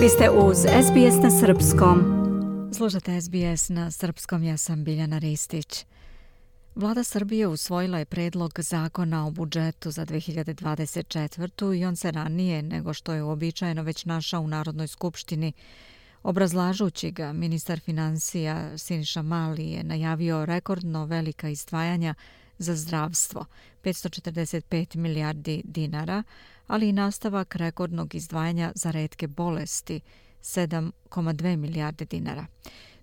Vi ste uz SBS na Srpskom. Slušate SBS na Srpskom, ja sam Biljana Ristić. Vlada Srbije usvojila je predlog zakona o budžetu za 2024. i on se ranije nego što je uobičajeno već našao u Narodnoj skupštini. Obrazlažući ga, ministar financija Siniša Mali je najavio rekordno velika izdvajanja za zdravstvo, 545 milijardi dinara, ali i nastavak rekordnog izdvajanja za redke bolesti, 7,2 milijarde dinara.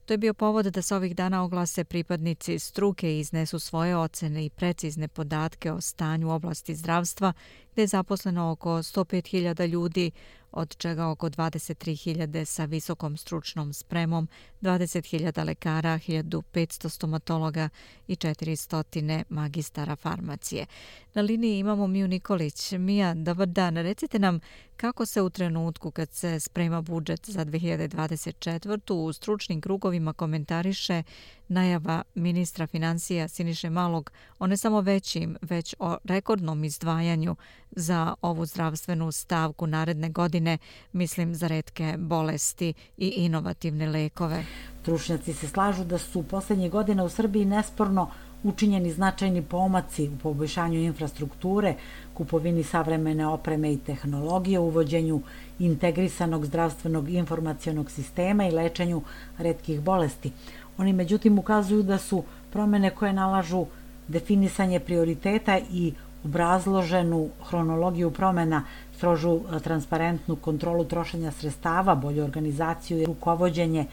To je bio povod da se ovih dana oglase pripadnici struke i iznesu svoje ocene i precizne podatke o stanju oblasti zdravstva, gde je zaposleno oko 105.000 ljudi, od čega oko 23.000 sa visokom stručnom spremom, 20.000 lekara, 1.500 stomatologa i 400 magistara farmacije. Na liniji imamo Miju Nikolić. Mija, dobar dan. Recite nam kako se u trenutku kad se sprema budžet za 2024. u stručnim krugovima komentariše najava ministra financija Siniše Malog o ne samo većim, već o rekordnom izdvajanju za ovu zdravstvenu stavku naredne godine, mislim za redke bolesti i inovativne lekove. Stručnjaci se slažu da su poslednje godine u Srbiji nesporno učinjeni značajni pomaci u poboljšanju infrastrukture, kupovini savremene opreme i tehnologije, uvođenju integrisanog zdravstvenog informacijonog sistema i lečenju redkih bolesti. Oni međutim ukazuju da su promene koje nalažu definisanje prioriteta i obrazloženu hronologiju promena, strožu e, transparentnu kontrolu trošenja sredstava, bolju organizaciju i rukovođenje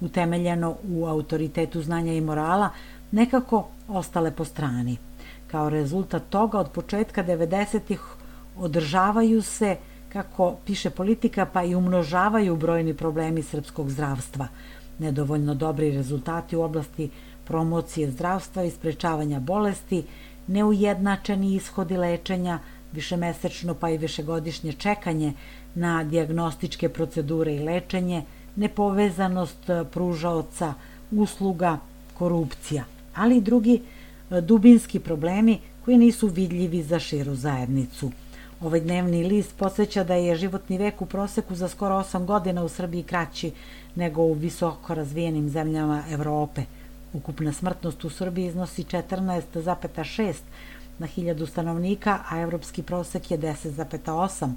utemeljeno u autoritetu znanja i morala, nekako ostale po strani. Kao rezultat toga od početka 90-ih održavaju se, kako piše politika, pa i umnožavaju brojni problemi srpskog zdravstva. Nedovoljno dobri rezultati u oblasti promocije zdravstva i sprečavanja bolesti, neujednačeni ishodi lečenja, višemesečno pa i višegodišnje čekanje na diagnostičke procedure i lečenje, nepovezanost pružaoca, usluga, korupcija, ali i drugi e, dubinski problemi koji nisu vidljivi za širu zajednicu. Ovaj dnevni list posveća da je životni vek u proseku za skoro 8 godina u Srbiji kraći nego u visoko razvijenim zemljama Evrope – Ukupna smrtnost u Srbiji iznosi 14,6 na hiljadu stanovnika, a evropski prosek je 10,8.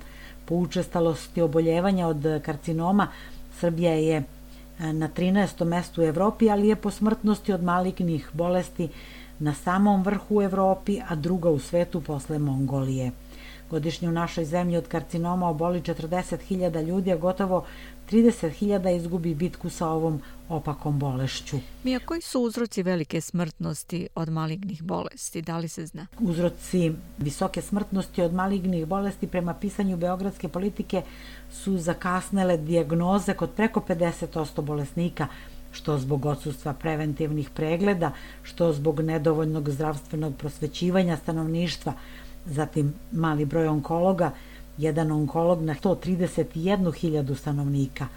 Po učestalosti oboljevanja od karcinoma Srbija je e, na 13. mestu u Evropi, ali je po smrtnosti od malignih bolesti na samom vrhu u Evropi, a druga u svetu posle Mongolije. Godišnje u našoj zemlji od karcinoma oboli 40.000 ljudi, a gotovo 30.000 izgubi bitku sa ovom opakom bolešću. Mija, koji su uzroci velike smrtnosti od malignih bolesti? Da li se zna? Uzroci visoke smrtnosti od malignih bolesti prema pisanju beogradske politike su zakasnele dijagnoze kod preko 50% bolesnika, što zbog odsustva preventivnih pregleda, što zbog nedovoljnog zdravstvenog prosvećivanja stanovništva, zatim mali broj onkologa, jedan onkolog na 131.000 stanovnika,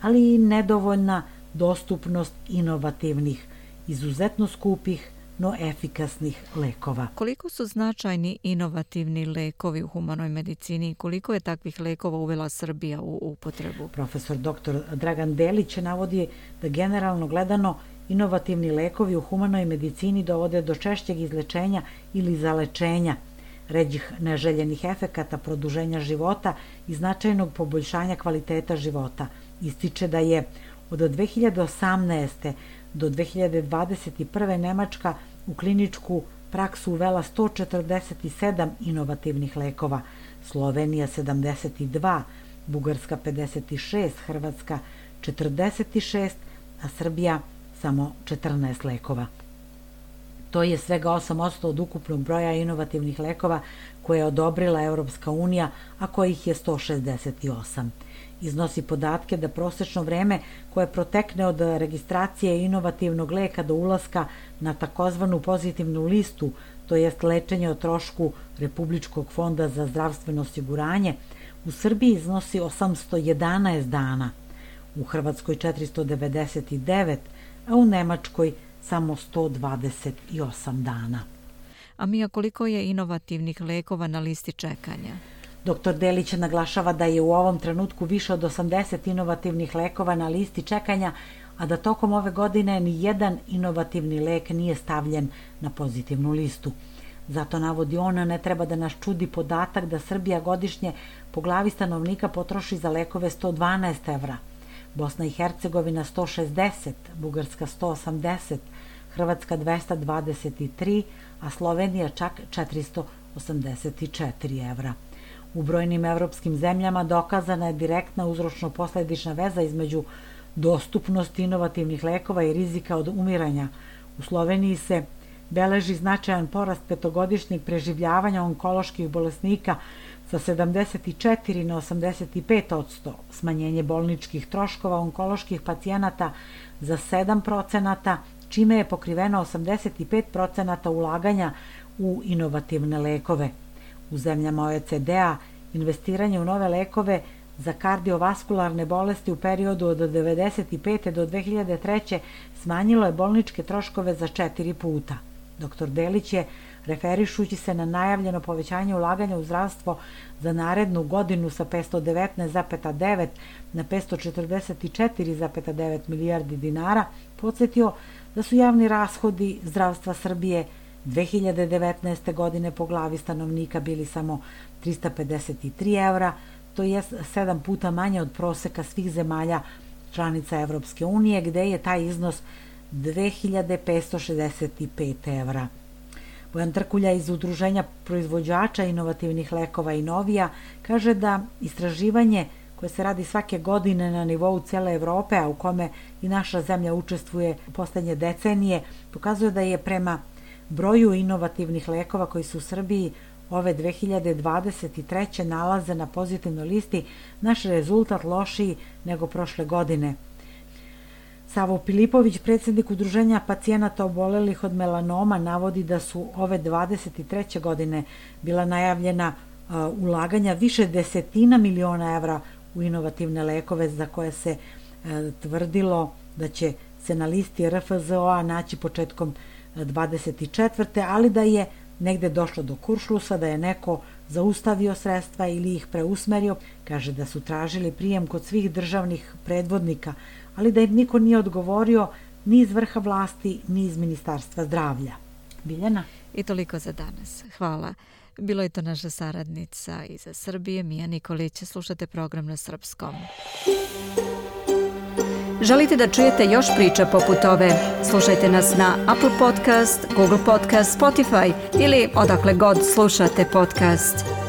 ali i nedovoljna dostupnost inovativnih, izuzetno skupih, no efikasnih lekova. Koliko su značajni inovativni lekovi u humanoj medicini i koliko je takvih lekova uvela Srbija u upotrebu? Profesor dr. Dragan Delić navodi da generalno gledano inovativni lekovi u humanoj medicini dovode do češćeg izlečenja ili zalečenja – ređih neželjenih efekata produženja života i značajnog poboljšanja kvaliteta života. Ističe da je od 2018. do 2021. Nemačka u kliničku praksu uvela 147 inovativnih lekova, Slovenija 72, Bugarska 56, Hrvatska 46, a Srbija samo 14 lekova. To je svega 8% od ukupnog broja inovativnih lekova koje je odobrila Europska unija, a kojih je 168. Iznosi podatke da prosečno vreme koje protekne od registracije inovativnog leka do ulaska na takozvanu pozitivnu listu, to jest lečenje o trošku Republičkog fonda za zdravstveno osiguranje, u Srbiji iznosi 811 dana, u Hrvatskoj 499, a u Nemačkoj samo 128 dana. A Mija, koliko je inovativnih lekova na listi čekanja? Dr. Delić naglašava da je u ovom trenutku više od 80 inovativnih lekova na listi čekanja, a da tokom ove godine ni jedan inovativni lek nije stavljen na pozitivnu listu. Zato navodi ona ne treba da nas čudi podatak da Srbija godišnje po glavi stanovnika potroši za lekove 112 evra, Bosna i Hercegovina 160, Bugarska 180, Hrvatska 223, a Slovenija čak 484 evra. U brojnim evropskim zemljama dokazana je direktna uzročno-posledična veza između dostupnosti inovativnih lekova i rizika od umiranja. U Sloveniji se beleži značajan porast petogodišnjeg preživljavanja onkoloških bolesnika sa 74 na 85 odsto, smanjenje bolničkih troškova onkoloških pacijenata za 7 procenata, čime je pokriveno 85 procenata ulaganja u inovativne lekove. U zemljama OECD-a investiranje u nove lekove za kardiovaskularne bolesti u periodu od 1995. do 2003. smanjilo je bolničke troškove za četiri puta. Dr. Delić je, referišući se na najavljeno povećanje ulaganja u zdravstvo za narednu godinu sa 519,9 na 544,9 milijardi dinara, podsjetio da su javni rashodi zdravstva Srbije 2019. godine po glavi stanovnika bili samo 353 evra, to je sedam puta manje od proseka svih zemalja članica Evropske unije, gde je taj iznos 2565 evra. Bojan Trkulja iz Udruženja proizvođača inovativnih lekova i novija kaže da istraživanje koje se radi svake godine na nivou cele Evrope, a u kome i naša zemlja učestvuje poslednje decenije, pokazuje da je prema broju inovativnih lekova koji su u Srbiji ove 2023. nalaze na pozitivnoj listi, naš rezultat lošiji nego prošle godine. Savo Pilipović, predsednik Udruženja pacijenata obolelih od melanoma, navodi da su ove 23. godine bila najavljena ulaganja više desetina miliona evra u inovativne lekove za koje se e, tvrdilo da će se na listi RFZO-a naći početkom 24. ali da je negde došlo do kuršlusa, da je neko zaustavio sredstva ili ih preusmerio, kaže da su tražili prijem kod svih državnih predvodnika, ali da im niko nije odgovorio ni iz vrha vlasti, ni iz Ministarstva zdravlja. Biljana? I toliko za danas. Hvala. Bilo je to naša saradnica iz Srbije, Mija Nikolić. Slušate program na srpskom. Želite da čujete još priča poput ove? Slušajte nas na Apple Podcast, Google Podcast, Spotify ili odakle god slušate podcast.